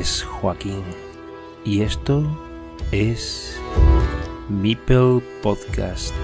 Es Joaquín y esto es Meeple Podcast.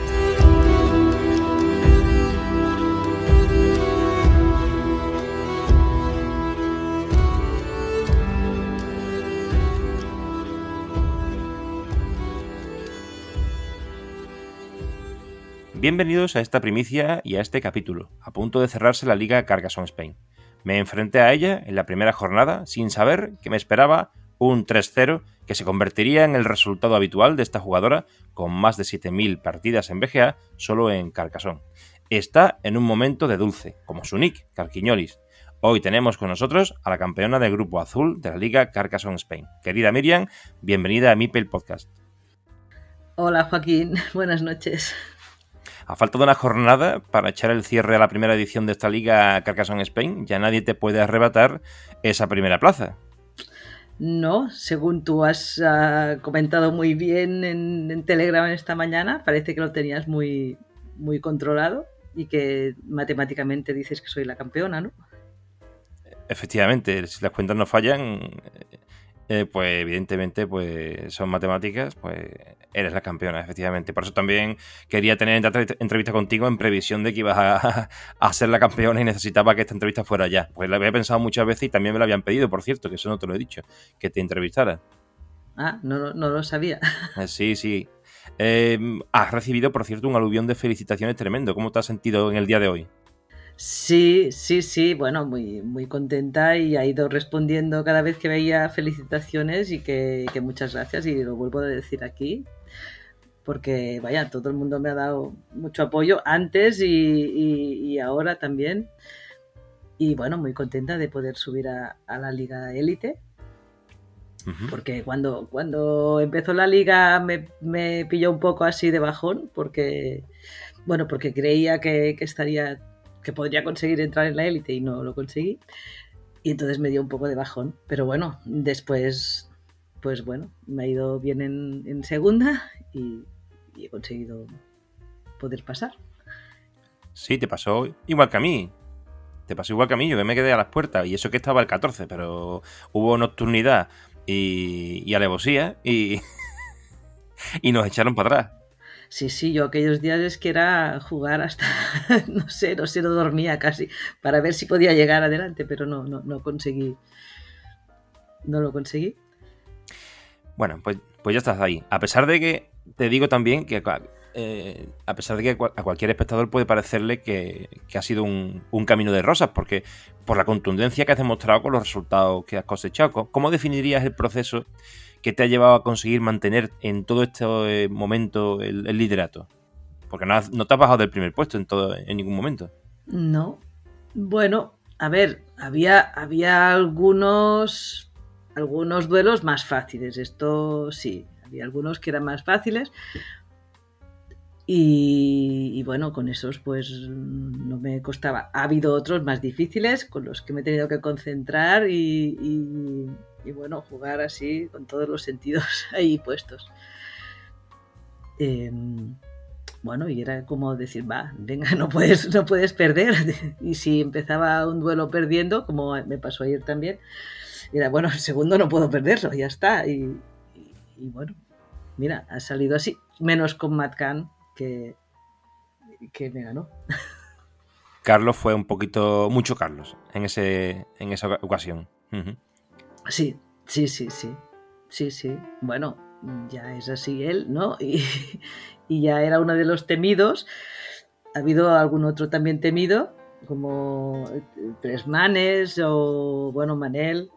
Bienvenidos a esta primicia y a este capítulo, a punto de cerrarse la Liga Carcassonne Spain. Me enfrenté a ella en la primera jornada sin saber que me esperaba un 3-0 que se convertiría en el resultado habitual de esta jugadora con más de 7.000 partidas en BGA solo en Carcassonne. Está en un momento de dulce, como su nick, Carquiñolis. Hoy tenemos con nosotros a la campeona del Grupo Azul de la Liga Carcassonne Spain. Querida Miriam, bienvenida a Mipel Podcast. Hola Joaquín, buenas noches. A falta de una jornada para echar el cierre a la primera edición de esta liga Carcassonne Spain, ya nadie te puede arrebatar esa primera plaza. No, según tú has uh, comentado muy bien en, en, Telegram esta mañana, parece que lo tenías muy, muy controlado y que matemáticamente dices que soy la campeona, ¿no? Efectivamente, si las cuentas no fallan, eh, pues evidentemente pues son matemáticas, pues eres la campeona, efectivamente. Por eso también quería tener entrevista contigo en previsión de que ibas a, a, ser la campeona y necesitaba que esta entrevista fuera ya. Pues la había pensado muchas veces y también me lo habían pedido, por cierto, que eso no te lo he dicho, que te entrevistara. Ah, no, no lo sabía. Eh, sí, sí. Eh, has recibido, por cierto, un aluvión de felicitaciones tremendo. ¿Cómo te has sentido en el día de hoy? Sí, sí, sí, bueno, muy, muy contenta y ha ido respondiendo cada vez que veía felicitaciones y que, que, muchas gracias y lo vuelvo a decir aquí porque vaya, todo el mundo me ha dado mucho apoyo antes y, y, y ahora también. Y bueno, muy contenta de poder subir a, a la liga élite porque cuando, cuando empezó la liga me, me, pilló un poco así de bajón porque bueno, porque creía que, que estaría que podría conseguir entrar en la élite y no lo conseguí. Y entonces me dio un poco de bajón. Pero bueno, después, pues bueno, me ha ido bien en, en segunda y, y, he conseguido poder pasar. Sí, te pasó igual que a mí. Te pasó igual que a mí, yo que me quedé a las puertas. Y eso que estaba el 14, pero hubo nocturnidad y, y alevosía y, y nos echaron para atrás. Sí, sí, yo aquellos días es que era jugar hasta, no sé, no sé, no dormía casi, para ver si podía llegar adelante, pero no, no, no conseguí. No lo conseguí. Bueno, pues, pues ya estás ahí. A pesar de que te digo también que eh, a pesar de que a cualquier espectador puede parecerle que, ha sido un, un, camino de rosas, porque por la contundencia que has demostrado con los resultados que has cosechado, ¿cómo definirías el proceso que te ha llevado a conseguir mantener en todo este momento el, liderato? Porque no, no, te has bajado del primer puesto en, todo, en ningún momento. No. Bueno, a ver, había, había algunos, algunos duelos más fáciles. Esto sí, había algunos que eran más fáciles. Y, bueno, con esos pues no me costaba. Ha habido otros más difíciles con los que me he tenido que concentrar y, y bueno, jugar así con todos los sentidos ahí puestos. Eh, bueno, y era como decir, va, venga, no puedes, no puedes perder. Y si empezaba un duelo perdiendo, como me pasó ayer también, era, bueno, el segundo no puedo perderlo, ya está. Y, bueno, mira, ha salido así, menos con Matt que, que me ganó. Carlos fue un poquito, mucho Carlos en, ese, en esa ocasión. Sí, sí, sí, sí. Sí, sí. Bueno, ya es así él, ¿no? Y, ya era uno de los temidos. Ha habido algún otro también temido, como Tres Manes o, bueno, Manel.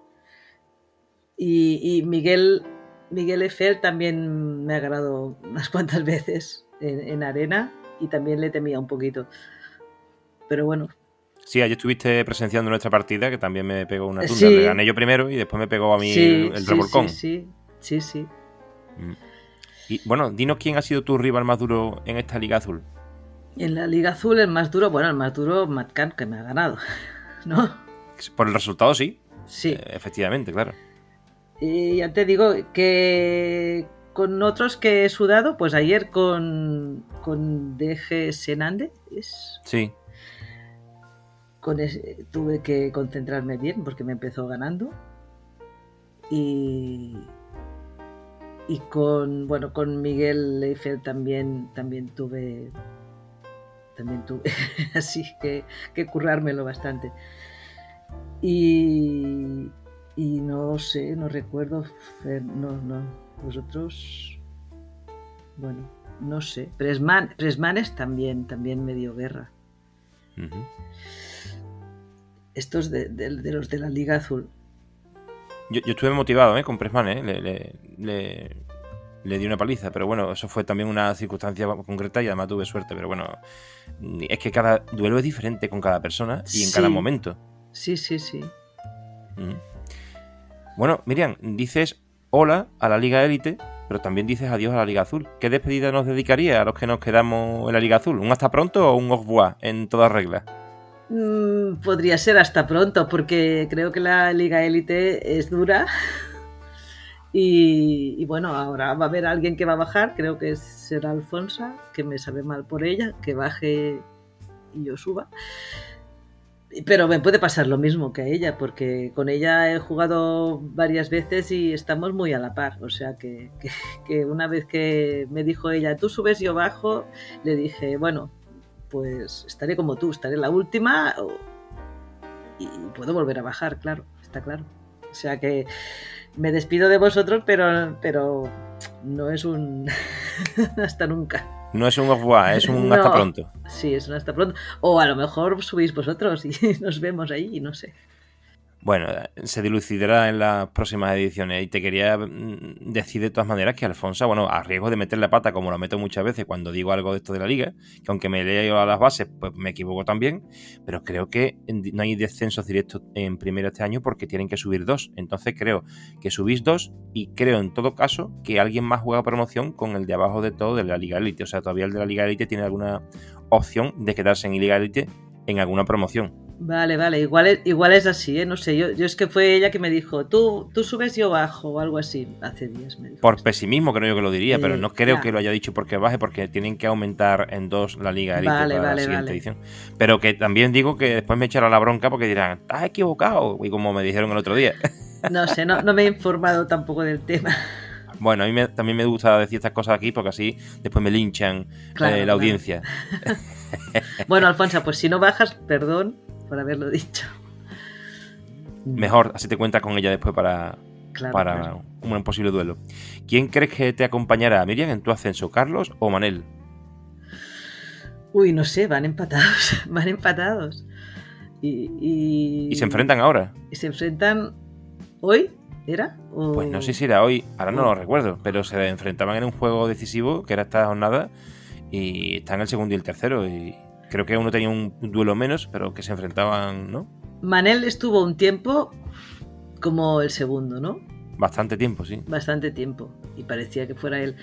Y, y Miguel, Miguel Eiffel también me ha ganado unas cuantas veces en, en arena y también le temía un poquito. Pero bueno, Sí, ayer estuviste presenciando nuestra partida, que también me pegó una tunda. Sí. Le gané yo primero y después me pegó a mí sí, el, el sí, revolcón. Sí, sí, sí. Mm. Y bueno, dinos quién ha sido tu rival más duro en esta Liga Azul. En la Liga Azul, el más duro, bueno, el más duro, Matt Khan, que me ha ganado, ¿no? Por el resultado, sí. Sí. Eh, efectivamente, claro. Y ya te digo que con otros que he sudado, pues ayer con, con DG Senande, ¿es? Sí con tuve que concentrarme bien porque me empezó ganando. Y, y con bueno con Miguel Leifel también también tuve también tuve así que, que currármelo bastante. Y, y no sé no recuerdo no no vosotros bueno no sé. Presman, Presmanes también también me dio guerra estos de, de, los de la Liga Azul yo, estuve motivado ¿eh? con Pressman, ¿eh? le, le, le, di una paliza, pero bueno, eso fue también una circunstancia concreta y además tuve suerte. Pero bueno, es que cada duelo es diferente con cada persona y en cada momento. Sí, sí, sí. Bueno, Miriam, dices hola a la Liga Élite, pero también dices adiós a la Liga Azul. ¿Qué despedida nos dedicaría a los que nos quedamos en la Liga Azul? ¿Un hasta pronto o un au revoir en todas reglas? Mm, podría ser hasta pronto, porque creo que la Liga Élite es dura. Y, bueno, ahora va a haber alguien que va a bajar, creo que será Alfonsa, que me sabe mal por ella, que baje y yo suba. Pero me puede pasar lo mismo que a ella, porque con ella he jugado varias veces y estamos muy a la par. O sea que, que una vez que me dijo ella, tú subes, yo bajo, le dije, bueno, pues estaré como tú, estaré la última y puedo volver a bajar, claro, está claro. O sea que me despido de vosotros, pero, pero no es un hasta nunca. No es un off es un hasta pronto. Sí, es un hasta pronto. O a lo mejor subís vosotros y nos vemos ahí, no sé. Bueno, se dilucidará en las próximas ediciones. Y te quería mm, decir de todas maneras que Alfonso, bueno, a riesgo de meter la pata, como lo meto muchas veces cuando digo algo de esto de la liga, que aunque me leo a las bases, pues me equivoco también, pero creo que no hay descensos directos en primero este año porque tienen que subir dos. Entonces creo que subís dos y creo en todo caso que alguien más juega promoción con el de abajo de todo de la Liga Elite. O sea, todavía el de la Liga Elite tiene alguna opción de quedarse en Liga Elite en alguna promoción. Vale, vale, igual es, igual es así, ¿eh? no sé, yo, yo es que fue ella que me dijo, tú, tú subes yo bajo o algo así, hace días me dijo. Por pesimismo creo yo que lo diría, pero no creo que lo haya dicho porque baje, porque tienen que aumentar en dos la Liga Elite para la siguiente edición. Pero que también digo que después me echará la bronca porque dirán, estás equivocado, y como me dijeron el otro día. No sé, no, no me he informado tampoco del tema. Bueno, a mí también me gusta decir estas cosas aquí porque así después me linchan eh, la audiencia. bueno, Alfonso, pues si no bajas, perdón, por haberlo dicho. Mejor, así te cuentas con ella después para, para un posible duelo. ¿Quién crees que te acompañará, Miriam, en tu ascenso, Carlos o Manel? Uy, no sé, van empatados, van empatados. Y, y... se enfrentan ahora? ¿Y se enfrentan hoy? ¿Era? Pues no sé si era hoy, ahora no lo recuerdo, pero se enfrentaban en un juego decisivo que era esta jornada y están el segundo y el tercero y Creo que uno tenía un duelo menos, pero que se enfrentaban, ¿no? Manel estuvo un tiempo como el segundo, ¿no? Bastante tiempo, sí. Bastante tiempo. Y parecía que fuera él.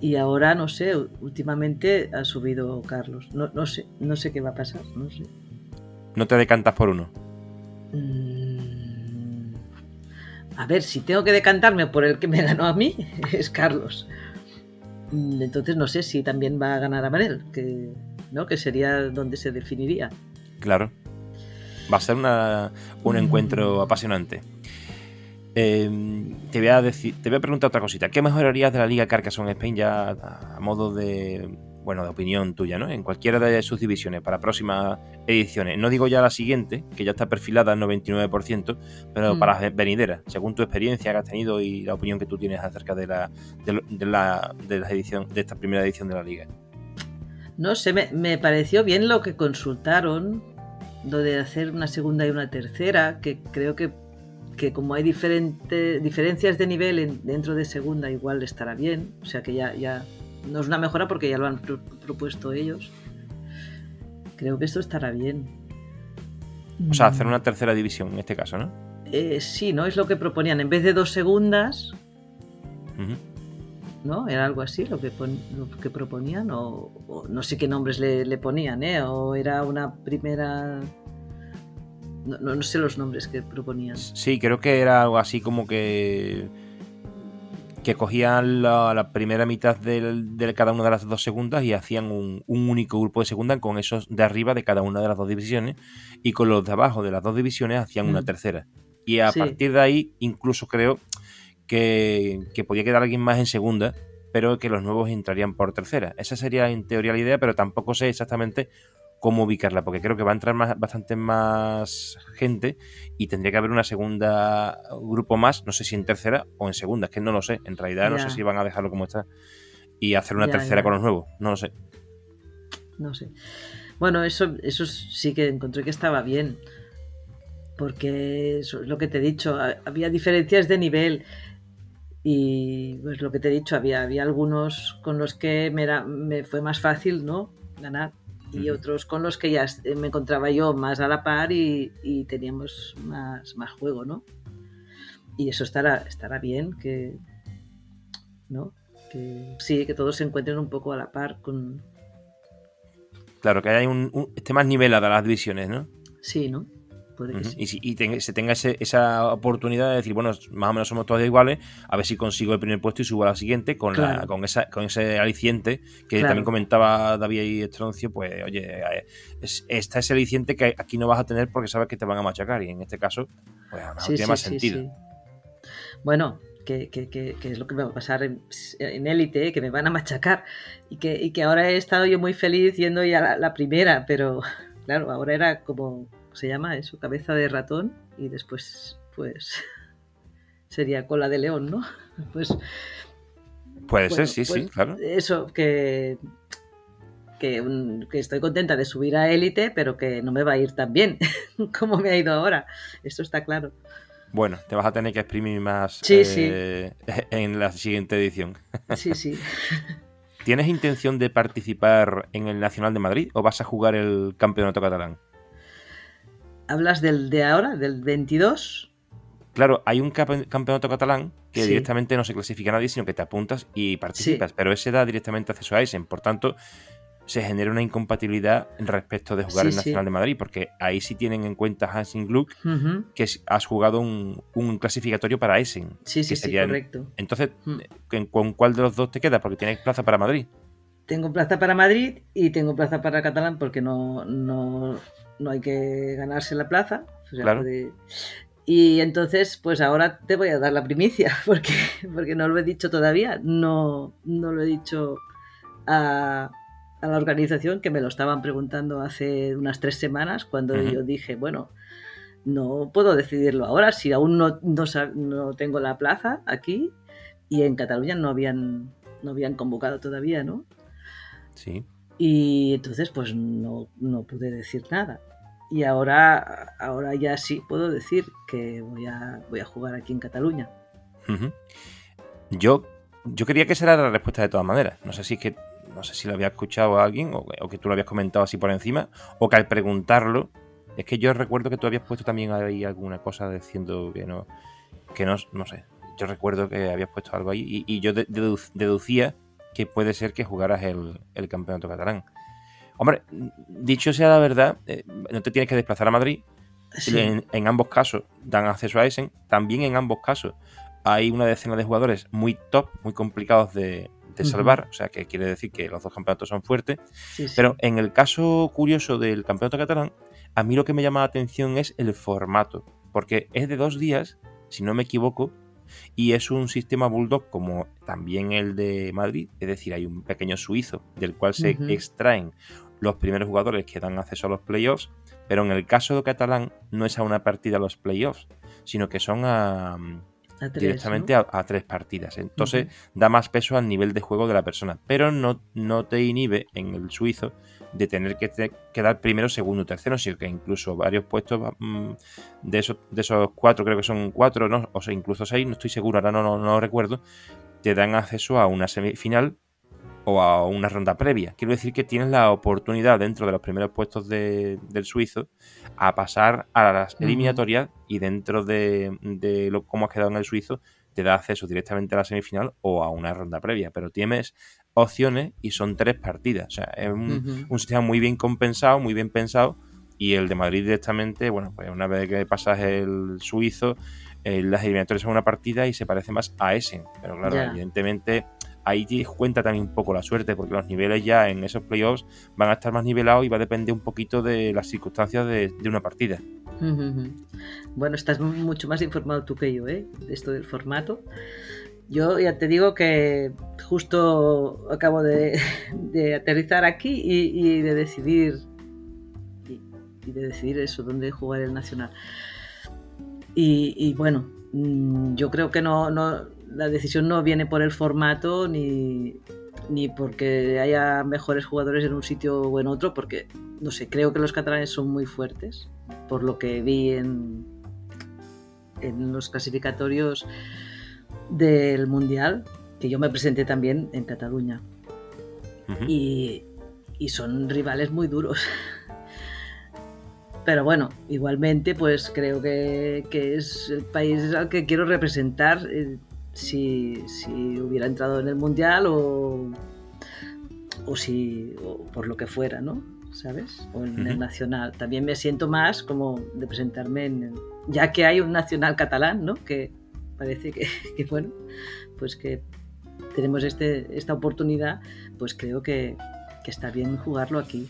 Y ahora, no sé, últimamente ha subido Carlos. No, no sé, no sé qué va a pasar, no sé. ¿No te decantas por uno? Mm, a ver, si tengo que decantarme por el que me ganó a mí, es Carlos. Mm, entonces no sé si también va a ganar a Manel, que ¿no? que sería donde se definiría. Claro. Va a ser un encuentro apasionante. Em, te, voy a decir, te voy a preguntar otra cosita. ¿Qué mejorarías de la Liga Carcassonne Spain ya a modo de, bueno, de opinión tuya, ¿no? En cualquiera de sus divisiones para próximas ediciones. No digo ya la siguiente, que ya está perfilada al 99%, pero mm. para venidera, según tu experiencia que has tenido y la opinión que tú tienes acerca de la, de, la, de la edición, de esta primera edición de la liga. No sé, me, pareció bien lo que consultaron, lo de hacer una segunda y una tercera, que creo que, como hay diferentes diferencias de nivel dentro de segunda, igual estará bien. O sea que ya, ya no es una mejora porque ya lo han propuesto ellos. Creo que esto estará bien. O sea, hacer una tercera división en este caso, ¿no? Eh, sí, ¿no? Es lo que proponían. En vez de dos segundas, ¿no? Era algo así lo que, que proponían, o, no sé qué nombres le, ponían, ¿eh? O era una primera... No, no, sé los nombres que proponían. Sí, creo que era algo así como que que cogían la, primera mitad de, cada una de las dos segundas y hacían un, único grupo de segunda con esos de arriba de cada una de las dos divisiones y con los de abajo de las dos divisiones hacían una tercera Y a partir de ahí, incluso creo que, que podía quedar alguien más en segunda, pero que los nuevos entrarían por tercera. Esa sería en teoría la idea, pero tampoco sé exactamente cómo ubicarla, porque creo que va a entrar más, bastante más gente y tendría que haber una segunda grupo más, no sé si en tercera o en segunda, es que no lo sé, en realidad no sé si van a dejarlo como está y hacer una tercera con los nuevos, no lo sé. No sé. Bueno, eso, eso sí que encontré que estaba bien, porque eso es lo que te he dicho, había diferencias de nivel y pues lo que te he dicho, había, había algunos con los que me, era, me fue más fácil ¿no? ganar y otros con los que ya me encontraba yo más a la par y, teníamos más, más juego, ¿no? Y eso estará, estará bien, que, ¿no? que sí, que todos se encuentren un poco a la par con... Claro, que haya un, un esté más nivelada las divisiones, ¿no? Sí, ¿no? Y, si, se tenga esa oportunidad de decir, bueno, más o menos somos todos iguales, a ver si consigo el primer puesto y subo a la siguiente con, con, esa, con ese aliciente que también comentaba David y Estroncio, pues oye, eh, es, está ese aliciente que aquí no vas a tener porque sabes que te van a machacar y en este caso, pues a tiene más sentido. Bueno, que, es lo que me va a pasar en élite, que me van a machacar y que, y que ahora he estado yo muy feliz yendo ya la primera, pero claro, ahora era como se llama eso, cabeza de ratón, y después, pues, sería cola de león, ¿no? Pues. Puede ser, sí, sí, pues, claro. Eso, que, que, estoy contenta de subir a élite, pero que no me va a ir tan bien como me ha ido ahora. Esto está claro. Bueno, te vas a tener que exprimir más eh, en la siguiente edición. Sí, sí. ¿Tienes intención de participar en el Nacional de Madrid o vas a jugar el Campeonato Catalán? ¿Hablas del de ahora, del 22? Claro, hay un campeonato catalán que directamente no se clasifica a nadie, sino que te apuntas y participas, pero ese da directamente acceso a Eisen. Por tanto, se genera una incompatibilidad respecto de jugar en Nacional de Madrid, porque ahí sí tienen en cuenta Hansing Gluck que has jugado un, clasificatorio para Essen. Sí, sí, sí, correcto. Entonces, mm. ¿con cuál de los dos te queda? Porque tienes plaza para Madrid. Tengo plaza para Madrid y tengo plaza para Catalán porque no, no, no hay que ganarse la plaza. Y entonces, pues ahora te voy a dar la primicia, porque, porque no lo he dicho todavía, no, no lo he dicho a, la organización, que me lo estaban preguntando hace unas tres semanas, cuando yo dije, bueno, no puedo decidirlo ahora, si aún no, no, no, tengo la plaza aquí, y en Cataluña no habían, no habían convocado todavía, ¿no? Sí. Y entonces, pues no, no pude decir nada. Y ahora, ahora ya sí puedo decir que voy a, voy a jugar aquí en Cataluña. Yo, yo quería que esa era la respuesta de todas maneras. No sé si es que no sé si lo había escuchado a alguien o, que tú lo habías comentado así por encima, o que al preguntarlo, es que yo recuerdo que tú habías puesto también ahí alguna cosa diciendo que no, que no, no sé. Yo recuerdo que habías puesto algo ahí y, yo deducía que puede ser que jugaras el, el campeonato catalán. Hombre, dicho sea la verdad, eh, no te tienes que desplazar a Madrid. En, ambos casos dan acceso a Essen. También en ambos casos hay una decena de jugadores muy top, muy complicados de, salvar. O sea, que quiere decir que los dos campeonatos son fuertes. Pero en el caso curioso del campeonato catalán, a mí lo que me llama la atención es el formato. Porque es de dos días, si no me equivoco, y es un sistema Bulldog como también el de Madrid, es decir, hay un pequeño suizo del cual se extraen los primeros jugadores que dan acceso a los playoffs, pero en el caso de Catalán no es a una partida a los playoffs, sino que son a, directamente a, tres partidas. Entonces da más peso al nivel de juego de la persona, pero no, no te inhibe en el suizo de tener que quedar primero, segundo, tercero, sino que incluso varios puestos mm, de, esos, de esos cuatro, creo que son cuatro, ¿no? o sea, incluso seis, no estoy seguro, ahora no, no, no lo recuerdo, te dan acceso a una semifinal o a una ronda previa. Quiero decir que tienes la oportunidad dentro de los primeros puestos del suizo a pasar a las eliminatorias y dentro de, lo, cómo has quedado en el suizo te da acceso directamente a la semifinal o a una ronda previa. Pero tienes opciones y son tres partidas. O sea, es un, sistema muy bien compensado, muy bien pensado. Y el de Madrid directamente, bueno, pues una vez que pasas el suizo, eh, las eliminatorias son una partida y se parece más a ese. Pero claro, evidentemente ahí cuenta también un poco la suerte, porque los niveles ya en esos playoffs van a estar más nivelados y va a depender un poquito de las circunstancias de, una partida. Bueno, estás mucho más informado tú que yo, ¿eh? De esto del formato. Yo ya te digo que justo acabo de, aterrizar aquí y, de decidir y, de decidir eso, dónde jugar el Nacional. Y, bueno, mm, yo creo que no, no, la decisión no viene por el formato ni, ni porque haya mejores jugadores en un sitio o en otro, porque, no sé, creo que los catalanes son muy fuertes, por lo que vi en, en los clasificatorios del Mundial, que yo me presenté también en Cataluña. y, y son rivales muy duros. Pero bueno, igualmente, pues creo que, que, es el país al que quiero representar. Si, si hubiera entrado en el Mundial o, o si o por lo que fuera, ¿no? ¿Sabes? O en el Nacional. También me siento más como de presentarme en ya que hay un Nacional catalán, ¿no? Que parece que, que bueno, pues que tenemos este, esta oportunidad, pues creo que, que está bien jugarlo aquí.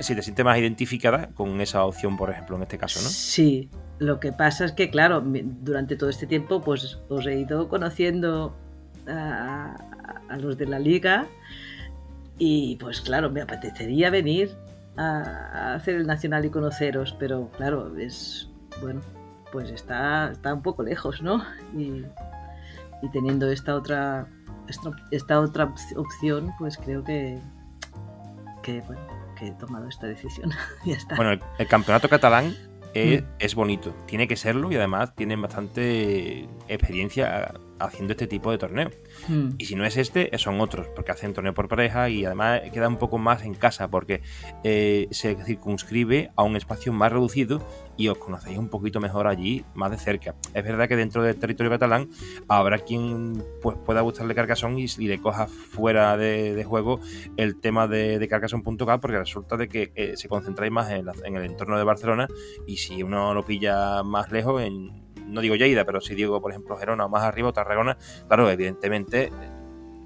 Si te sientes más identificada con esa opción, por ejemplo, en este caso, ¿no? Sí, lo que pasa es que, claro, durante todo este tiempo, pues os he ido conociendo a, los de la liga y, pues claro, me apetecería venir a, hacer el Nacional y conoceros, pero claro, es, bueno, pues está, está un poco lejos, ¿no? Y, teniendo esta otra, esta, otra opción, pues creo que, que, bueno, que he tomado esta decisión. ya está. Bueno, el campeonato catalán Mm. es, bonito, tiene que serlo y además tienen bastante experiencia haciendo este tipo de torneo. Mm. Y si no es este, son otros, porque hacen torneo por pareja y además queda un poco más en casa, porque eh, se circunscribe a un espacio más reducido y os conocéis un poquito mejor allí, más de cerca. Es verdad que dentro del territorio catalán habrá quien pues, pueda gustarle Carcassonne y, le coja fuera de, juego el tema de, de porque resulta de que eh, se concentráis más en, en el entorno de Barcelona y si uno lo pilla más lejos, en no digo Lleida, pero si digo, por ejemplo, Gerona o más arriba o Tarragona, claro, evidentemente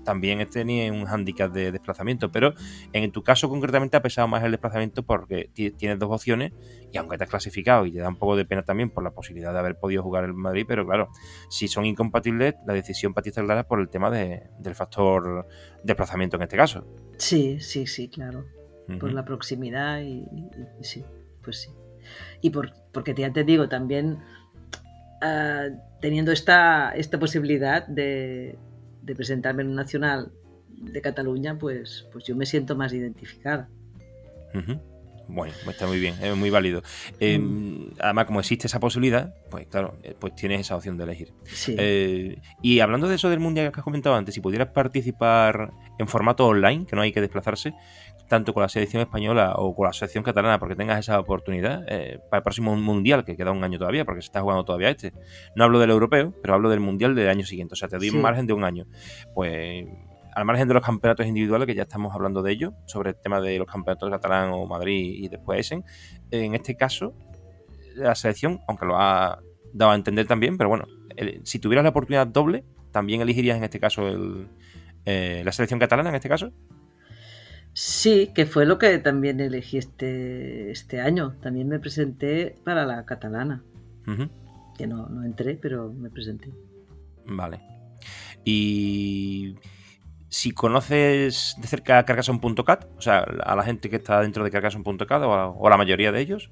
también este ni un hándicap de desplazamiento, pero en tu caso concretamente ha pesado más el desplazamiento porque tienes dos opciones y aunque te has clasificado y te da un poco de pena también por la posibilidad de haber podido jugar en Madrid, pero claro, si son incompatibles, la decisión para ti está clara por el tema del factor desplazamiento en este caso. Sí, sí, sí, claro. Por la proximidad y, sí, pues sí. Y por, porque ya te digo, también Ah, teniendo esta, esta posibilidad de, presentarme en un nacional de Cataluña, pues, pues yo me siento más identificada. Bueno, pues está muy bien, es muy válido. Em, mm. Además, como existe esa posibilidad, pues claro, eh, pues tienes esa opción de elegir. Eh, y hablando de eso del mundial que has comentado antes, si pudieras participar en formato online, que no hay que desplazarse, tanto con la selección española o con la selección catalana, porque tengas esa oportunidad eh, para el próximo mundial, que queda un año todavía, porque se está jugando todavía este. No hablo del europeo, pero hablo del mundial del año siguiente. O sea, te doy un margen de un año. Pues al margen de los campeonatos individuales, que ya estamos hablando de ello, sobre el tema de los campeonatos catalán o Madrid y después Essen, en este caso, la selección, aunque lo ha dado a entender también, pero bueno, si tuvieras la oportunidad doble, ¿también elegirías en este caso eh, la selección catalana en este caso? Sí, que fue lo que también elegí este, este año. También me presenté para la catalana. Que no, no entré, pero me presenté. Vale. Y si conoces de cerca Carcassonne.cat, o sea, a la gente que está dentro de Carcassonne.cat o, o, a la mayoría de ellos.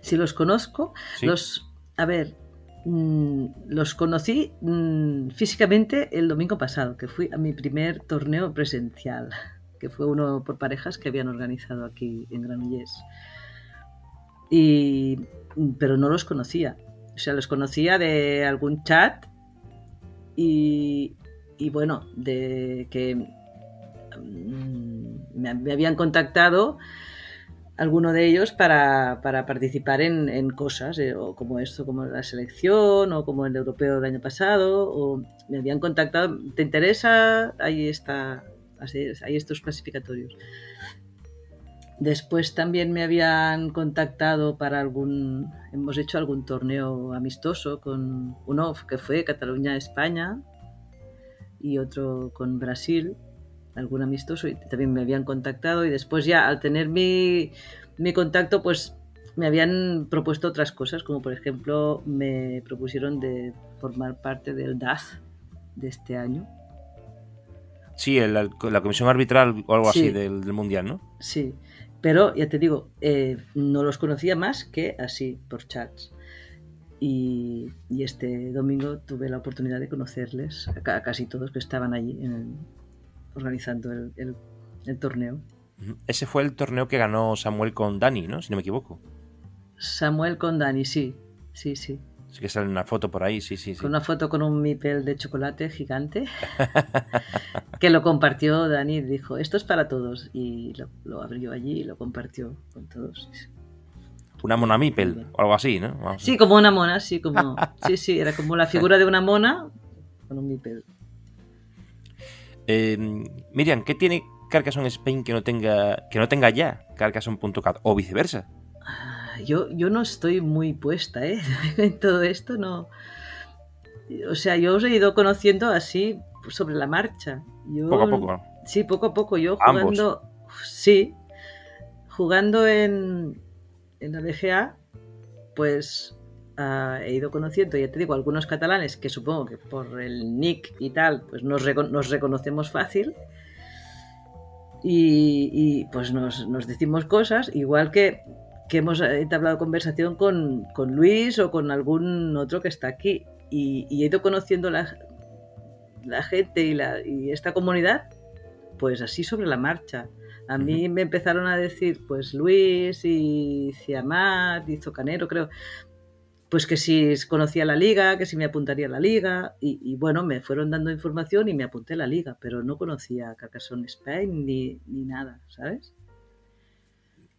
Si los conozco, los. A ver, mm, los conocí mm, físicamente el domingo pasado, que fui a mi primer torneo presencial que fue uno por parejas que habían organizado aquí en Granollers. Y, pero no los conocía. O sea, los conocía de algún chat y, y bueno, de que mm, me, habían contactado alguno de ellos para, para participar en, cosas, o como esto, como la selección, o como el europeo del año pasado, o me habían contactado, ¿te interesa? Ahí está Así hay estos clasificatorios. Después también me habían contactado para algún, hemos hecho algún torneo amistoso con uno que fue Cataluña-España y otro con Brasil, algún amistoso y también me habían contactado y después ya al tener mi, mi contacto pues me habían propuesto otras cosas, como por ejemplo me propusieron de formar parte del DAZ de este año. Sí, la, comisión arbitral o algo así del, Mundial, ¿no? Sí, pero ya te digo, eh, no los conocía más que así, por chats. Y, este domingo tuve la oportunidad de conocerles, a, casi todos que estaban allí organizando el, torneo. Ese fue el torneo que ganó Samuel con Dani, ¿no? Si no me equivoco. Samuel con Dani, sí, sí, sí. Sí que sale una foto por ahí, sí, sí, sí. Con una foto con un mipel de chocolate gigante que lo compartió Dani y dijo, esto es para todos. Y lo, abrió allí y lo compartió con todos. Una mona mipel o algo así, ¿no? sí, como una mona, sí, como... Sí, sí, era como la figura de una mona con un mipel. Eh, Miriam, ¿qué tiene Carcassonne Spain que no tenga, que no tenga ya Carcassonne.cat o viceversa? Yo, yo no estoy muy puesta ¿eh? en todo esto, no. O sea, yo os he ido conociendo así sobre la marcha. poco a poco. Sí, poco a poco. Yo jugando. Sí. Jugando en, en la DGA, pues ah, he ido conociendo, ya te digo, algunos catalanes que supongo que por el nick y tal, pues nos, nos reconocemos fácil. Y, y, pues nos, nos decimos cosas, igual que que hemos entablado conversación con, con, Luis o con algún otro que está aquí. Y, he ido conociendo la, la gente y, la, y, esta comunidad, pues así sobre la marcha. A mí me empezaron a decir, pues Luis y Ciamat y Zocanero, creo, pues que si conocía la liga, que si me apuntaría a la liga. Y, bueno, me fueron dando información y me apunté a la liga, pero no conocía Carcassonne Spain ni, ni nada, ¿sabes?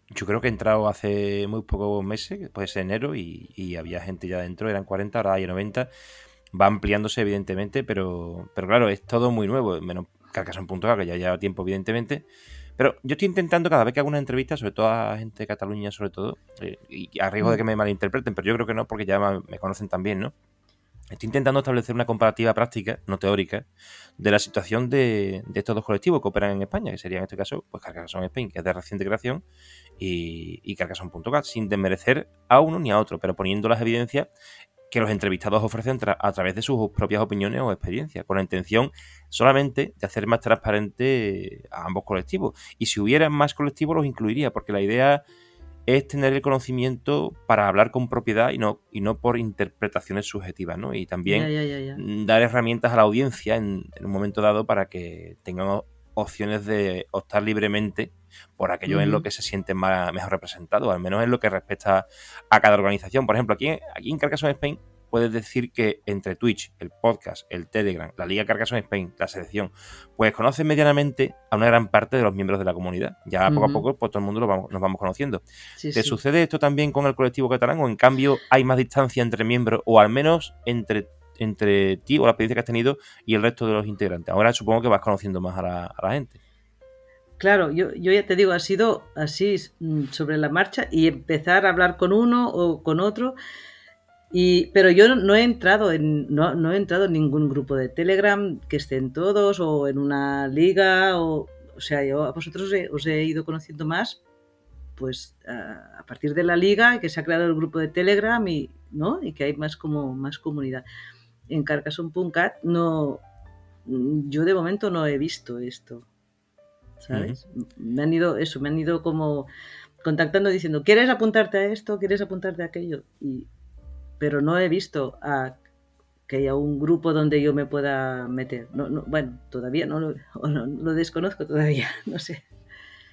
Yo creo que he entrado hace muy pocos meses, puede ser enero, y, había gente ya dentro, eran 40, ahora hay 90. Va ampliándose, evidentemente, pero, pero claro, es todo muy nuevo, menos Carcassonne.a, que ya lleva tiempo, evidentemente. Pero yo estoy intentando cada vez que hago una entrevista, sobre todo a gente de Cataluña, sobre todo, eh, y a riesgo de que me malinterpreten, pero yo creo que no, porque ya me conocen también, ¿no? Estoy intentando establecer una comparativa práctica, no teórica, de la situación de, estos dos colectivos que operan en España, que sería en este caso pues Carcassonne Spain, que es de reciente creación, y, y sin desmerecer a uno ni a otro, pero poniendo las evidencias que los entrevistados ofrecen a través de sus propias opiniones o experiencias, con la intención solamente de hacer más transparente a ambos colectivos. Y si hubiera más colectivos los incluiría, porque la idea es tener el conocimiento para hablar con propiedad y no, y no por interpretaciones subjetivas, ¿no? Y también dar herramientas a la audiencia en, un momento dado para que tengan opciones de optar libremente por aquello en lo que se sienten más, mejor representados, al menos en lo que respecta a cada organización. Por ejemplo, aquí, aquí en Carcassonne Spain puedes decir que entre Twitch, el podcast, el Telegram, la Liga Carcassonne Spain, la selección, pues conoces medianamente a una gran parte de los miembros de la comunidad. Ya poco a poco, pues todo el mundo nos vamos conociendo. ¿Te sucede esto también con el colectivo catalán o en cambio hay más distancia entre miembros o al menos entre entre ti o la experiencia que has tenido y el resto de los integrantes. Ahora supongo que vas conociendo más a la, gente. Claro, yo, yo, ya te digo, ha sido así mm, sobre la marcha y empezar a hablar con uno o con otro y, pero yo no he entrado en no, no, he entrado en ningún grupo de Telegram que estén todos o en una liga o o sea yo a vosotros os he ido conociendo más pues a, partir de la liga que se ha creado el grupo de Telegram y no y que hay más como más comunidad. En Carcassonne.cat no yo de momento no he visto esto sabes me han ido eso me han ido como contactando diciendo quieres apuntarte a esto quieres apuntarte a aquello y pero no he visto a que haya un grupo donde yo me pueda meter. No, no, bueno, todavía no lo, desconozco todavía, no sé.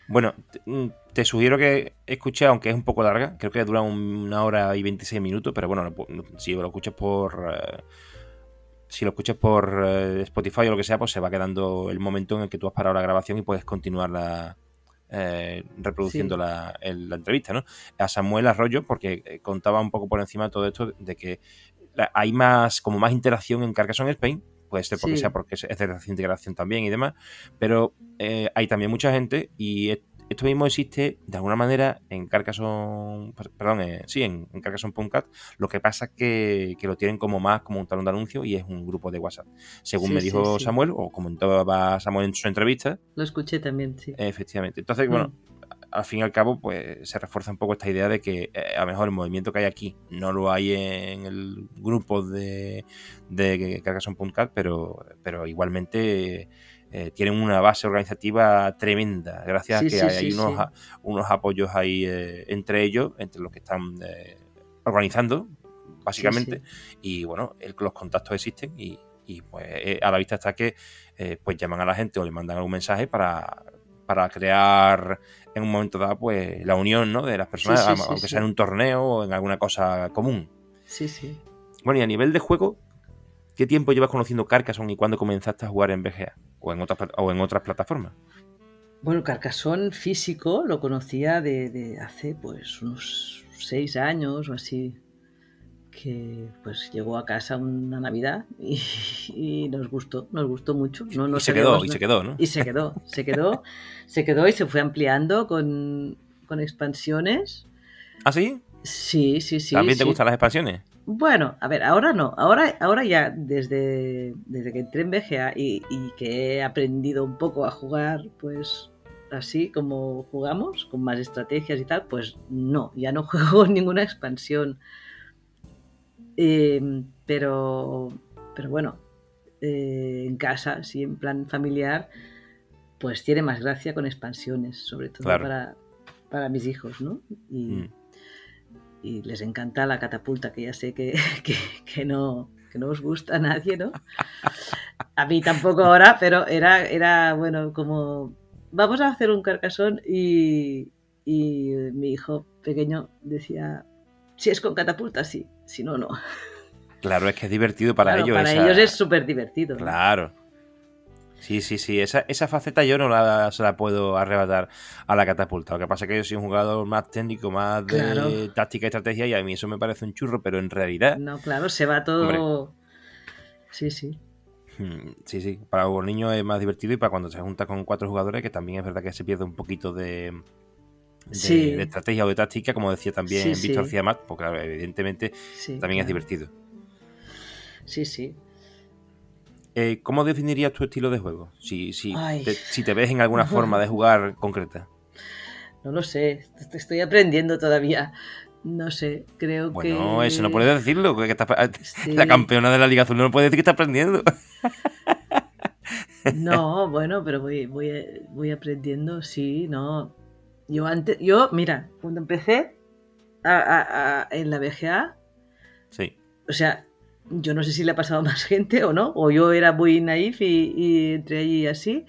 Bueno, mm, te sugiero que escuches, aunque es un poco larga, creo que dura una hora y 26 minutos, pero bueno, si lo escuchas por... Eh, si lo escuchas por eh, Spotify o lo que sea, pues se va quedando el momento en el que tú has parado la grabación y puedes continuar la, eh, reproduciendo la, entrevista, ¿no? A Samuel Arroyo, porque eh, contaba un poco por encima de todo esto de que hay más, como más interacción en Carcassonne Spain, puede ser porque sea porque es de integración también y demás, pero eh, hay también mucha gente y esto mismo existe de alguna manera en Carcassonne, perdón, eh, sí, en, en Carcassonne.cat. Lo que pasa es que, lo tienen como más como un talón de anuncio y es un grupo de WhatsApp. Según me dijo Samuel, o comentaba Samuel en su entrevista. Lo escuché también, sí. Efectivamente. Entonces, bueno, mm. al fin y al cabo, pues se refuerza un poco esta idea de que eh, a lo mejor el movimiento que hay aquí no lo hay en el grupo de, de Carcassonne.cat, pero, pero igualmente eh, tienen una base organizativa tremenda, gracias a que hay, unos, unos, apoyos ahí eh, entre ellos, entre los que están organizando, básicamente, y bueno, los contactos existen y, y pues a la vista está que pues llaman a la gente o le mandan algún mensaje para para crear en un momento dado pues la unión ¿no? de las personas, aunque sea en un torneo o en alguna cosa común. Sí, sí. Bueno, y a nivel de juego, ¿qué tiempo llevas conociendo Carcassonne y cuándo comenzaste a jugar en BGA o en otras, o en otras plataformas? Bueno, Carcassonne físico lo conocía de, de hace pues unos seis años o así que pues llegó a casa una Navidad y, nos gustó, nos gustó mucho. No, no y se quedó, y se quedó, ¿no? Y se quedó, se quedó, se quedó y se fue ampliando con, expansiones. ¿Ah, sí? Sí, sí, sí. ¿También te gustan las expansiones? Bueno, a ver, ahora no. Ahora, ahora ya, desde, desde que entré en BGA y, y que he aprendido un poco a jugar, pues así como jugamos, con más estrategias y tal, pues no, ya no juego ninguna expansión. Em, pero, pero bueno, eh, en casa, sí, en plan familiar, pues tiene más gracia con expansiones, sobre todo para, para, mis hijos, ¿no? Y, mm. Y, les encanta la catapulta, que ya sé que, que, no, que no os gusta a nadie, ¿no? A mí tampoco ahora, pero era, era bueno, como vamos a hacer un carcasón y, y mi hijo pequeño decía, si es con catapulta, sí si no, no. Claro, es que es divertido para ellos. Para ellos es súper divertido. Claro. Sí, sí, sí. Esa, esa faceta yo no la, se la puedo arrebatar a la catapulta. Lo que pasa es que yo soy un jugador más técnico, más de táctica y estrategia, y a mí eso me parece un churro, pero en realidad. No, claro, se va todo. Sí, sí. Hmm, sí, sí. Para un niño es más divertido y para cuando se junta con cuatro jugadores, que también es verdad que se pierde un poquito de, de, estrategia o de táctica, como decía también Víctor sí. porque evidentemente también es divertido. Sí, sí. Eh, ¿Cómo definirías tu estilo de juego? Si, si, te, si te ves en alguna forma de jugar concreta. No lo sé, estoy aprendiendo todavía. No sé, creo que. Bueno, eso no puedes decirlo. Que La campeona de la Liga Azul no puede decir que está aprendiendo. No, bueno, pero voy, voy, voy aprendiendo, sí, no. Yo antes, yo, mira, cuando empecé en la BGA, sí. o sea, yo no sé si le ha pasado a más gente o no, o yo era muy naif y, entré allí así,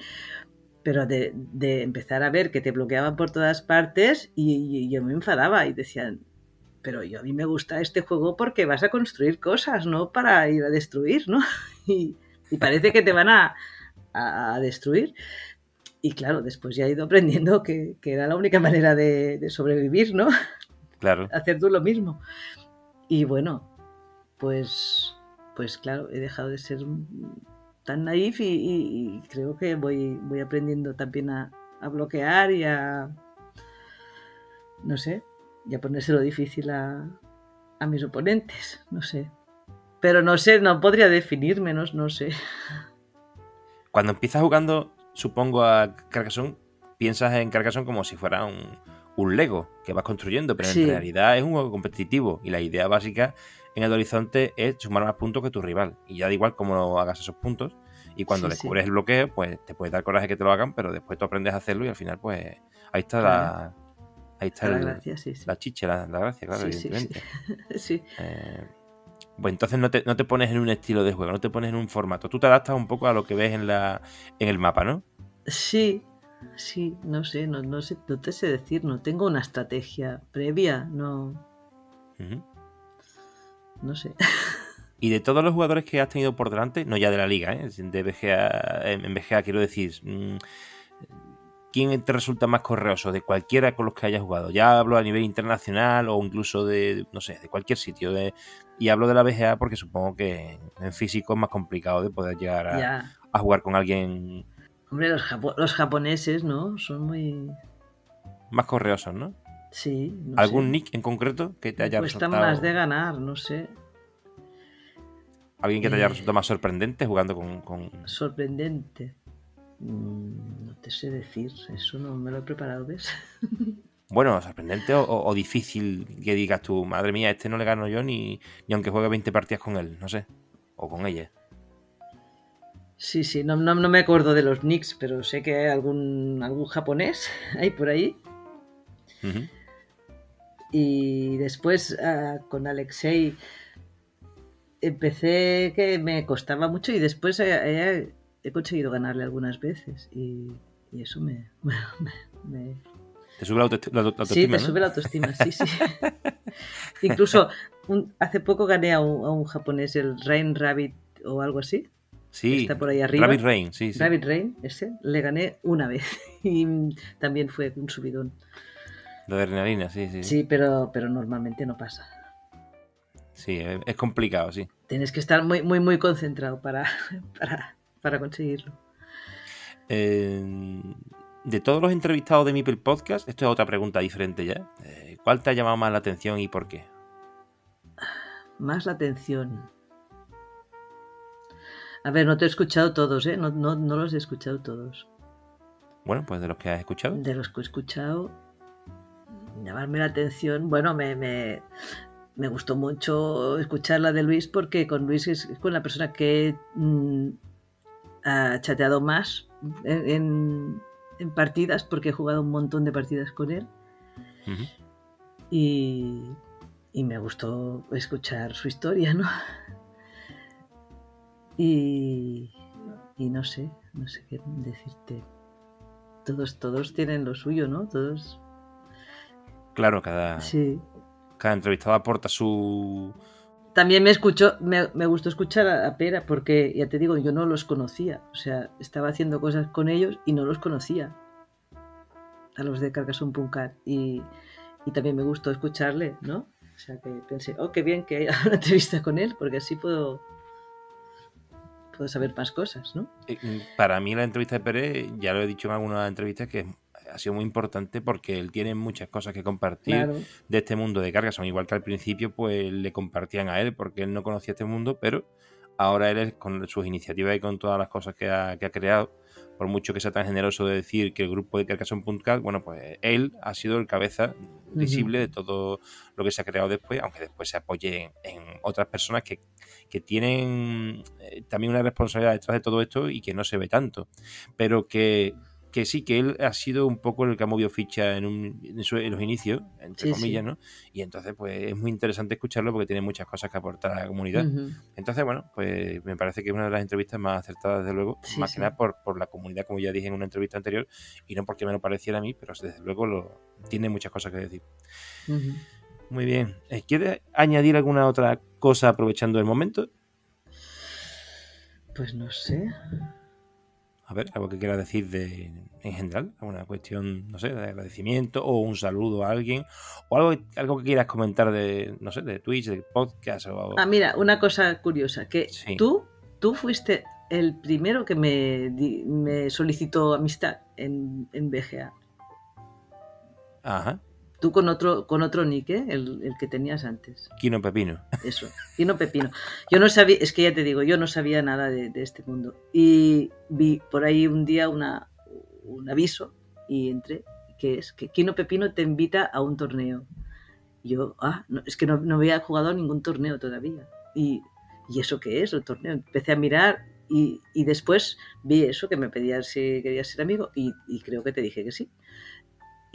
pero de, empezar a ver que te bloqueaban por todas partes y, yo me enfadaba y decían, pero yo a mí me gusta este juego porque vas a construir cosas, no para ir a destruir, ¿no? Y, parece que te van a, a destruir. Y claro, después ya he ido aprendiendo que, era la única manera de, sobrevivir, ¿no? Claro. Hacer tú lo mismo. Y bueno, pues, pues claro, he dejado de ser tan naif y, creo que voy, voy aprendiendo también a, bloquear y a, no sé, y a ponérselo difícil a, a mis oponentes, no sé. Pero no sé, no podría definir menos, no sé. Cuando empiezas jugando supongo, a Carcassonne, piensas en Carcassonne como si fuera un, Lego que vas construyendo, pero en realidad es un juego competitivo y la idea básica en el horizonte es sumar más puntos que tu rival. Y ya da igual cómo hagas esos puntos. Y cuando descubres el bloqueo, pues te puede dar coraje que te lo hagan, pero después tú aprendes a hacerlo y al final, pues ahí está la. Ahí está la, gracia, la chicha, la, gracia, claro, evidentemente. Sí. Eh, pues entonces no te, no te, pones en un estilo de juego, no te pones en un formato. Tú te adaptas un poco a lo que ves en, la, en el mapa, ¿no? Sí, sí, no sé, no, no sé, no te sé decir, no tengo una estrategia previa, no. No sé. Y de todos los jugadores que has tenido por delante, no ya de la liga, ¿eh? de BGA, en BGA quiero decir, mm, ¿quién te resulta más correoso de cualquiera con los que hayas jugado? Ya hablo a nivel internacional o incluso de, no sé, de cualquier sitio. De, y hablo de la BGA porque supongo que en físico es más complicado de poder llegar a, jugar con alguien. Hombre, los, los, japoneses, ¿no? Son muy. Más correosos, ¿no? Sí. ¿Algún nick en concreto que te haya resultado. más de ganar, no sé. ¿Alguien que te haya eh, resultado más sorprendente jugando con, con... Sorprendente. Mm, no te sé decir, eso no me lo he preparado, ¿ves? Bueno, sorprendente o, difícil que digas tú, madre mía, este no le gano yo ni, ni aunque juegue 20 partidas con él, no sé, o con ella. Sí, sí, no, no, me acuerdo de los Knicks, pero sé que hay algún, algún japonés ahí por ahí. Y después ah, con Alexei empecé que me costaba mucho y después he, conseguido ganarle algunas veces y, eso me, Te sube la, autoestima. Sí, te sube la autoestima, sí, sí. Incluso hace poco gané a un, japonés, el Rain Rabbit o algo así. Sí, está por ahí arriba. Rabbit Rain, sí, sí. Rabbit Rain, ese, le gané una vez y también fue un subidón. De adrenalina, sí, sí. Sí, pero, pero normalmente no pasa. Sí, es complicado, sí. Tienes que estar muy, muy, muy concentrado para, para, conseguirlo. Eh, de todos los entrevistados de Mipel Podcast, esto es otra pregunta diferente ya. Eh, ¿Cuál te ha llamado más la atención y por qué? Más la atención. A ver, no te he escuchado todos, ¿eh? No, los he escuchado todos. Bueno, pues de los que has escuchado. De los que he escuchado, llamarme la atención. Bueno, me, me, gustó mucho escuchar la de Luis porque con Luis es, con la persona que mm, ha chateado más en, partidas porque he jugado un montón de partidas con él. y, y me gustó escuchar su historia, ¿no? Y, no sé, no sé qué decirte. Todos, todos tienen lo suyo, ¿no? Todos. Claro, cada, sí. cada entrevistado aporta su. También me escuchó, me, gustó escuchar a, Pera, porque ya te digo, yo no los conocía. O sea, estaba haciendo cosas con ellos y no los conocía. A los de Carcassonne Punkat. Y, y también me gustó escucharle, ¿no? O sea que pensé, oh, qué bien que haya una entrevista con él, porque así puedo puedo saber más cosas, ¿no? Eh, mm, para mí la entrevista de Pérez, ya lo he dicho en algunas entrevistas, que ha sido muy importante porque él tiene muchas cosas que compartir de este mundo de cargas. Son igual que al principio, pues le compartían a él porque él no conocía este mundo, pero ahora él, con sus iniciativas y con todas las cosas que ha, que ha creado, por mucho que sea tan generoso de decir que el grupo de Carcassonne.cat, bueno, pues él ha sido el cabeza visible de todo lo que se ha creado después, aunque después se apoye en, otras personas que, tienen eh, también una responsabilidad detrás de todo esto y que no se ve tanto, pero que que sí, que él ha sido un poco el que ha movido ficha en, los inicios, entre comillas, ¿no? Y entonces, pues es muy interesante escucharlo porque tiene muchas cosas que aportar a la comunidad. Entonces, bueno, pues me parece que es una de las entrevistas más acertadas, desde luego, más que nada por, por, la comunidad, como ya dije en una entrevista anterior, y no porque me lo pareciera a mí, pero desde luego lo, tiene muchas cosas que decir. Muy bien. Eh, ¿Quieres añadir alguna otra cosa aprovechando el momento? Pues no sé. A ver, algo que quieras decir de, en general, alguna cuestión, no sé, de agradecimiento o un saludo a alguien o algo, algo que quieras comentar de, no sé, de Twitch, de podcast o algo. Ah, mira, una cosa curiosa, que tú, tú fuiste el primero que me, me solicitó amistad en, en BGA. Ajá. Tú con otro, con otro nick, ¿eh? el, que tenías antes. Quino Pepino. Eso, Quino Pepino. Yo no sabía, es que ya te digo, yo no sabía nada de, este mundo. Y vi por ahí un día una, un aviso y entré, que es que Quino Pepino te invita a un torneo. yo, ah, es que no, no, había jugado ningún torneo todavía. Y, ¿y eso qué es el torneo? Empecé a mirar y, y, después vi eso, que me pedías si querías ser amigo y, y creo que te dije que sí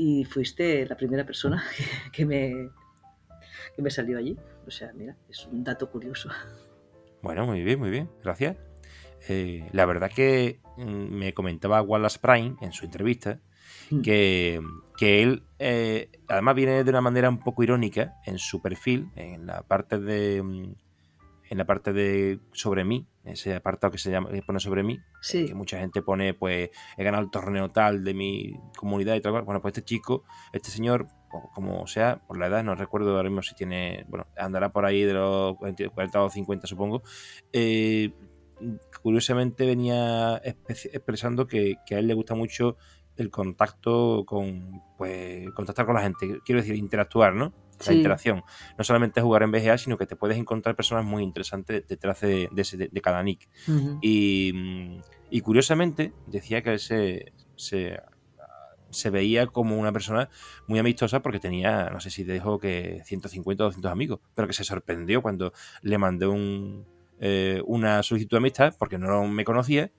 y fuiste la primera persona que, me, que me salió allí. O sea, mira, es un dato curioso. Bueno, muy bien, muy bien, gracias. Eh, la verdad que mm, me comentaba Wallace Prime en su entrevista mm. que, que él eh, además viene de una manera un poco irónica en su perfil, en la parte de mm, en la parte de sobre mí, ese apartado que se llama que pone sobre mí, que mucha gente pone pues he ganado el torneo tal de mi comunidad y tal bueno pues este chico este señor como sea por la edad no recuerdo ahora mismo si tiene bueno andará por ahí de los 40 o 50 supongo. Eh, curiosamente venía expresando que, que, a él le gusta mucho el contacto con pues contactar con la gente quiero decir interactuar no la interacción. No solamente jugar en BGA, sino que te puedes encontrar personas muy interesantes detrás de, de, cada nick. y, Y curiosamente decía que él se, se, se veía como una persona muy amistosa porque tenía, no sé si te dijo que 150 o 200 amigos, pero que se sorprendió cuando le mandé un, eh, una solicitud de amistad porque no me conocía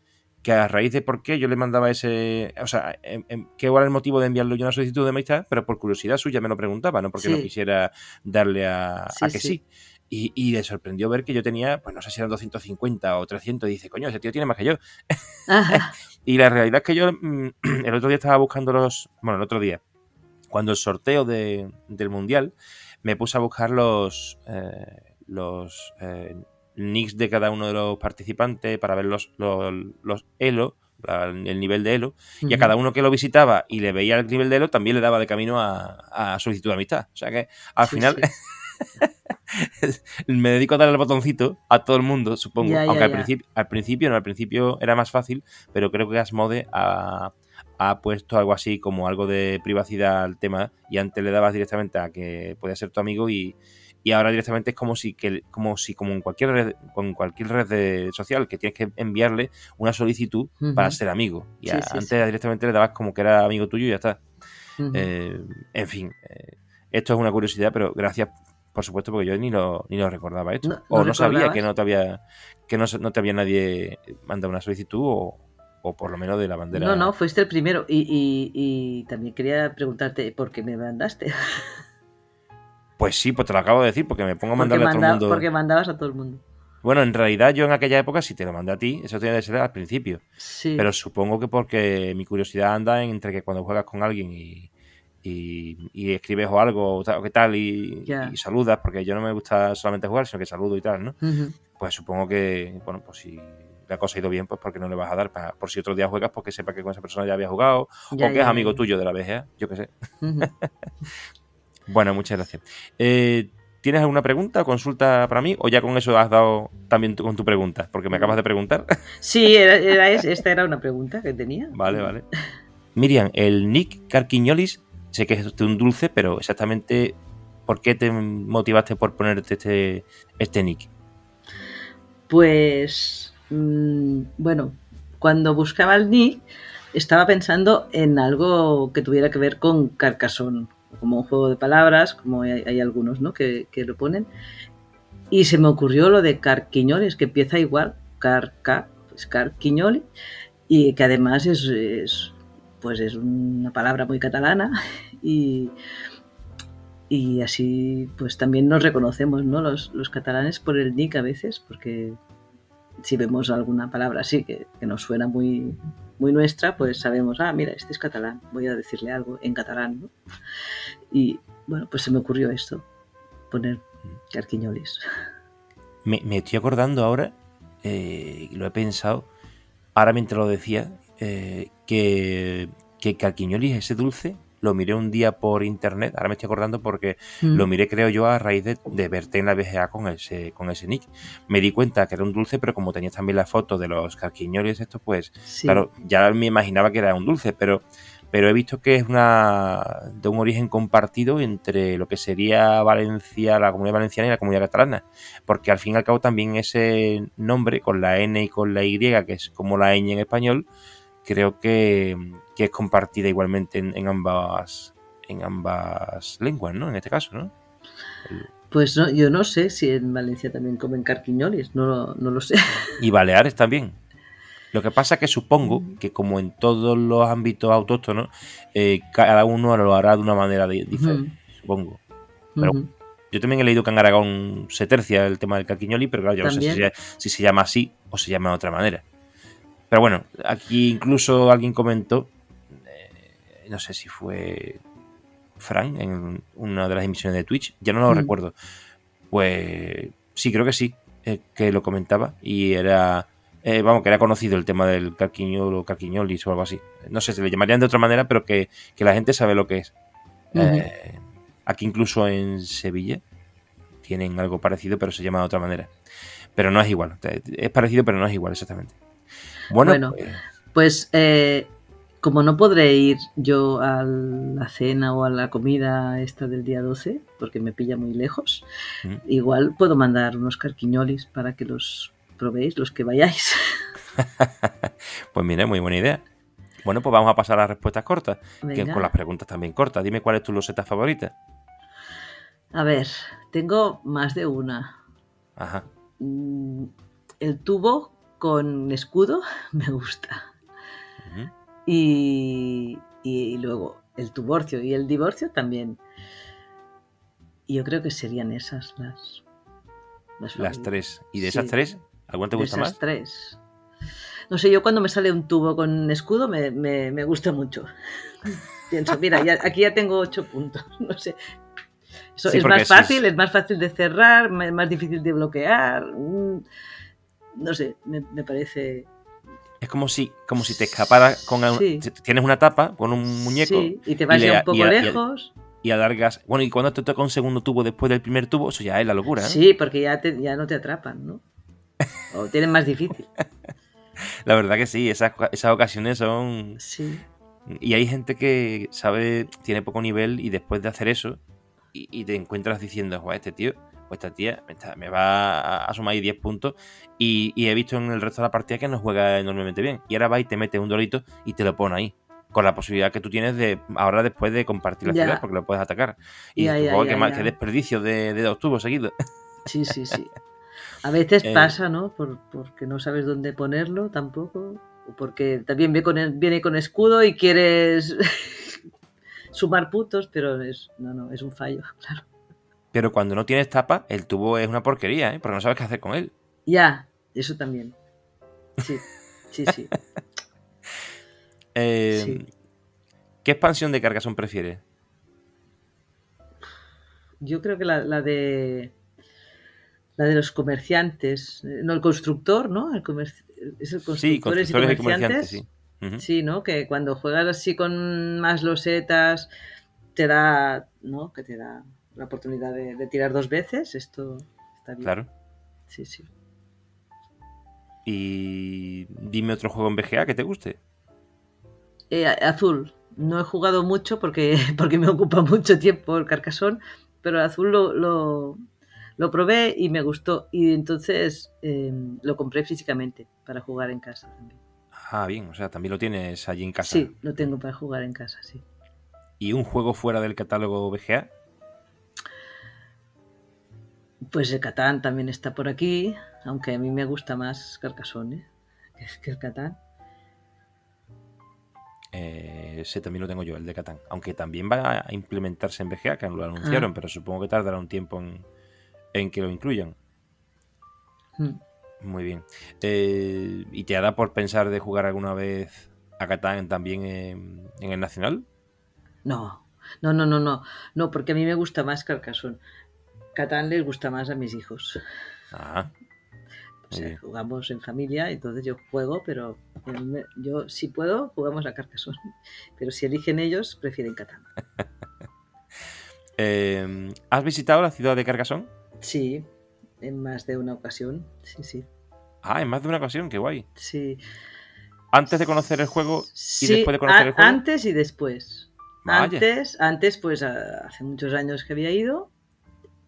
que a raíz de por qué yo le mandaba ese. O sea, en, en, qué era el motivo de enviarle yo una solicitud de amistad, pero por curiosidad suya me lo preguntaba, no porque Sí. no quisiera darle a, Sí, a que sí. sí. Y, y le sorprendió ver que yo tenía, pues no sé si eran 250 o 300, y dice, coño, ese tío tiene más que yo. Y la realidad es que yo mm, el otro día estaba buscando los. Bueno, el otro día, cuando el sorteo de- del mundial, me puse a buscar los. eh, los eh, nicks de cada uno de los participantes para ver los, los, los elo, el nivel de elo. Y a cada uno que lo visitaba y le veía el nivel de elo, también le daba de camino a, a solicitud de amistad. O sea que al Sí, final sí. me dedico a darle el botoncito a todo el mundo, supongo. Ya, ya, Aunque al, ya. principio, al principio no, al principio era más fácil, pero creo que Asmode ha, ha puesto algo así como algo de privacidad al tema y antes le dabas directamente a que podía ser tu amigo y, y ahora directamente es como si que como si como en cualquier red, con cualquier red de- social que tienes que enviarle una solicitud para ser amigo. Y Sí, a- sí, antes sí. directamente le dabas como que era amigo tuyo y ya está. Eh, en fin, eh, esto es una curiosidad, pero gracias, por supuesto, porque yo ni lo, ni lo recordaba esto. No- no o no sabía que no te había que no, no te había nadie mandado una solicitud o, o por lo menos de la bandera. No, no, fuiste el primero. Y, y- y también quería preguntarte por qué me mandaste. Pues sí, pues te lo acabo de decir porque me pongo a mandarle a todo el mundo. porque mandabas a todo el mundo. Bueno, en realidad yo en aquella época sí te lo mandé a ti, eso tiene que ser al principio. Sí. Pero supongo que porque mi curiosidad anda entre que cuando juegas con alguien y, y, y escribes o algo o tal, o qué tal y, saludas, porque yo no me gusta solamente jugar, sino que saludo y tal, ¿no? Pues supongo que, bueno, pues si la cosa ha ido bien, pues porque no le vas a dar, para, por si otro día juegas, porque sepa que con esa persona ya había jugado o que es amigo tuyo de la BGA, yo qué sé. Bueno, muchas gracias. Eh, ¿Tienes alguna pregunta o consulta para mí? ¿O ya con eso has dado también tu- con tu pregunta? Porque me acabas de preguntar. Sí, era, era es- esta era una pregunta que tenía. Vale, vale. Miriam, el Nick Carquiñolis, sé que es un dulce, pero exactamente, ¿por qué te motivaste por ponerte este, este Nick? Pues, mm, bueno, cuando buscaba el nick, estaba pensando en algo que tuviera que ver con Carcassonne, como un juego de palabras, como hay, hay algunos ¿no? que, que lo ponen. Y se me ocurrió lo de Carquiñoles, que empieza igual, Carca, pues Carquiñoli, y que además es, es, pues es una palabra muy catalana y, y así pues también nos reconocemos ¿no? los, los catalanes por el nick a veces, porque si vemos alguna palabra así que, que nos suena muy, muy nuestra, pues sabemos, ah, mira, este es catalán, voy a decirle algo en catalán. ¿no? Y bueno, pues se me ocurrió esto, poner carquiñolis. Me, me estoy acordando ahora, eh, lo he pensado, ahora mientras lo decía, eh, que, que Carquiñolis, ese dulce, lo miré un día por internet, ahora me estoy acordando porque Mm. lo miré creo yo a raíz de, de verte en la BGA con ese, con ese nick. Me di cuenta que era un dulce, pero como tenías también la foto de los carquiñolis estos, pues Sí. claro, ya me imaginaba que era un dulce, pero, pero he visto que es una de un origen compartido entre lo que sería Valencia, la comunidad valenciana y la comunidad catalana. Porque al fin y al cabo también ese nombre, con la N y con la Y, que es como la ñ en español, creo que, que es compartida igualmente en, en ambas en ambas lenguas, ¿no? En este caso, ¿no? Pues no, yo no sé si en Valencia también comen no, lo- no lo sé. Y Baleares también. Lo que pasa que supongo que como en todos los ámbitos autóctonos, eh, cada uno lo hará de una manera di- diferente, supongo. Pero. Yo también he leído que en Aragón se tercia el tema del carquiñoli, pero claro, yo no sé si se, si se llama así o se llama de otra manera. Pero bueno, aquí incluso alguien comentó, eh, no sé si fue Fran en una de las emisiones de Twitch, ya no lo recuerdo. Pues sí, creo que sí, eh, que lo comentaba y era, eh, vamos, que era conocido el tema del carquiñol o carquiñolis o algo así. No sé, se le llamarían de otra manera, pero que, que la gente sabe lo que es. Eh, aquí incluso en Sevilla tienen algo parecido, pero se llama de otra manera. Pero no es igual. Es parecido, pero no es igual exactamente. Bueno, Bueno. pues, Pues eh, como no podré ir yo a la cena o a la comida esta del día 12, porque me pilla muy lejos, Mm. igual puedo mandar unos carquiñolis para que los probéis, los que vayáis. pues mira, muy buena idea. Bueno, pues vamos a pasar a las respuestas cortas, que con las preguntas también cortas. Dime cuál es tu loseta favorita. A ver, tengo más de una. Ajá. Mm, El tubo con escudo me gusta. Y, y luego el divorcio y el divorcio también. Y yo creo que serían esas las. Las, Las tres. ¿Y de Sí. esas tres, alguna te De gusta esas más? tres. No sé, yo cuando me sale un tubo con escudo me, me- me gusta mucho. Pienso, mira, ya- aquí ya tengo ocho puntos. No sé. Eso Sí, es más es- fácil, es más fácil de cerrar, ma- más difícil de bloquear. mm, No sé, me, me parece. Es como si, como si te escapara con Sí. tienes una tapa con un muñeco Sí, y te vas y le- un poco y a- y a- lejos. y alargas. Bueno, y cuando te toca un segundo tubo después del primer tubo, eso ya es la locura. ¿eh? Sí, porque ya, te- ya no te atrapan, ¿no? O tienen más difícil. La verdad que sí, esas, esas ocasiones son. Sí. Y hay gente que sabe, tiene poco nivel y después de hacer eso, y, y te encuentras diciendo, "Joder, este tío o esta tía me, está- me va a, a sumar ahí 10 puntos. Y, y he visto en el resto de la partida que no juega enormemente bien. Y ahora va y te mete un dorito y te lo pone ahí. Con la posibilidad que tú tienes de ahora después de compartir la Ya. ciudad porque lo puedes atacar. Y Ya, dices, ya, "Joder, ya, qué, ma- ya. qué desperdicio de, de dos tubos seguidos. Sí, sí, sí. A veces Eh. pasa, ¿no? Por, porque no sabes dónde ponerlo tampoco. O porque también viene con, el- viene con escudo y quieres sumar puntos, pero es, no, no, es un fallo, claro. Pero cuando no tienes tapa, el tubo es una porquería, ¿eh? Porque no sabes qué hacer con él. Ya, eso también. Sí, sí, sí. Eh, Sí. ¿Qué expansión de Carcassonne prefieres? Yo creo que la, la de la de los comerciantes, eh, no el constructor, ¿no? El comer- es el Sí, constructores y constructores y comerciantes. sí. Sí, ¿no? Que cuando juegas así con más losetas te da, ¿no? Que te da la oportunidad de, de tirar dos veces. Esto está bien. Claro. Sí, sí. Y dime otro juego en BGA que te guste. Eh, azul. No he jugado mucho porque, porque me ocupa mucho tiempo el carcasón, pero el azul lo, lo, lo probé y me gustó. Y entonces eh, lo compré físicamente para jugar en casa también. Ah, bien, o sea, también lo tienes allí en casa. Sí, lo tengo para jugar en casa, sí. ¿Y un juego fuera del catálogo BGA? Pues el Catán también está por aquí, aunque a mí me gusta más Carcassonne ¿eh? que- el Catán. Eh, ese también lo tengo yo, el de Catán. Aunque también va a implementarse en BGA, que no lo anunciaron, Ah. pero supongo que tardará un tiempo en, en que lo incluyan. Mm. Muy bien. Eh, ¿Y te ha dado por pensar de jugar alguna vez a Catán también en, en el Nacional? No, no, no, no, no, no, porque a mí me gusta más Carcassonne. Catán les gusta más a mis hijos. Ah, O sea, jugamos en familia, entonces yo juego, pero yo si puedo jugamos a Carcassonne. Pero si eligen ellos, prefieren Catán. eh, ¿Has visitado la ciudad de Carcassonne? Sí, en más de una ocasión. Sí, sí, Ah, en más de una ocasión, qué guay. sí. Antes de conocer el juego y Sí, después de conocer el juego. Antes y después. Vaya. Antes, antes, pues hace muchos años que había ido.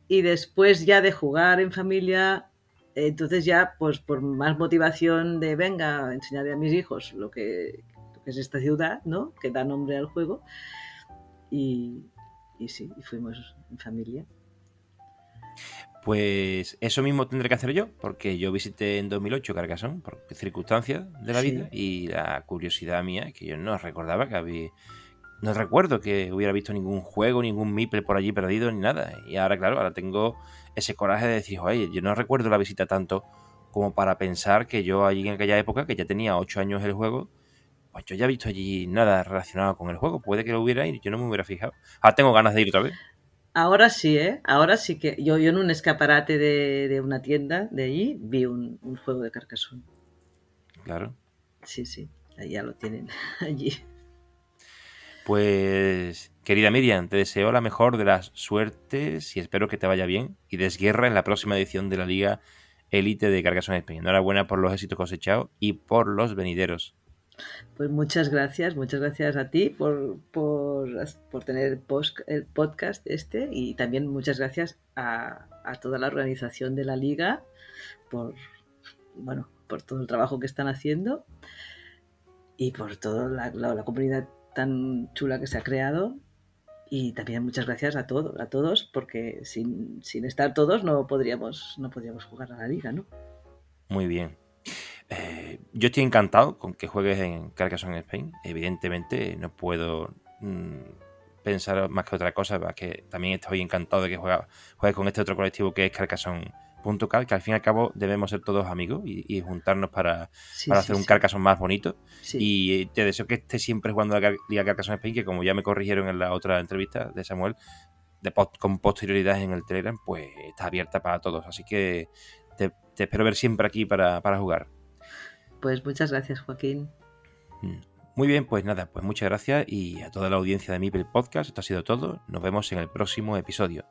Y después ya de jugar en familia, entonces ya, pues por más motivación de venga, enseñaré a mis hijos lo que, lo que es esta ciudad, ¿no? Que da nombre al juego. Y, y sí, y fuimos en familia. Pues eso mismo tendré que hacer yo, porque yo visité en 2008 Carcassonne por circunstancias de la Sí. vida y la curiosidad mía, que yo no recordaba que había... No recuerdo que hubiera visto ningún juego, ningún Meeple por allí perdido, ni nada. Y ahora, claro, ahora tengo ese coraje de decir, oye, yo no recuerdo la visita tanto como para pensar que yo allí en aquella época, que ya tenía 8 años el juego, pues yo ya he visto allí nada relacionado con el juego. Puede que lo hubiera y yo no me hubiera fijado. Ahora tengo ganas de ir otra vez. Ahora sí, ¿eh? Ahora sí que yo, yo en un escaparate de, de una tienda de allí vi un, un juego de Carcassonne. Claro. Sí, sí, ahí ya lo tienen allí. Pues, querida Miriam, te deseo la mejor de las suertes y espero que te vaya bien y desguerra en la próxima edición de la Liga Elite de Carcassonne Spain. Enhorabuena por los éxitos cosechados y por los venideros. Pues muchas gracias, muchas gracias a ti por, por, por tener el podcast este y también muchas gracias a, a toda la organización de la liga por, bueno, por todo el trabajo que están haciendo y por toda la, comunidad tan chula que se ha creado. Y también muchas gracias a todos, a todos, porque sin, estar todos no podríamos, no podríamos jugar a la liga, ¿no? Muy bien. Eh, yo estoy encantado con que juegues en Carcassonne Spain. Evidentemente no puedo mm, pensar más que otra cosa, que también estoy encantado de que juegues con este otro colectivo que es Carcassonne punto cal, que al fin y al cabo debemos ser todos amigos y, juntarnos para, hacer un Carcassonne más bonito. Y te deseo que estés siempre jugando la Liga Carcassonne Spain, que como ya me corrigieron en la otra entrevista de Samuel, de con posterioridad en el Telegram, pues está abierta para todos. Así que te, espero ver siempre aquí para, para, jugar. Pues muchas gracias, Joaquín. Mm. Muy bien, pues nada, pues muchas gracias y a toda la audiencia de Mipel Podcast, esto ha sido todo. Nos vemos en el próximo episodio.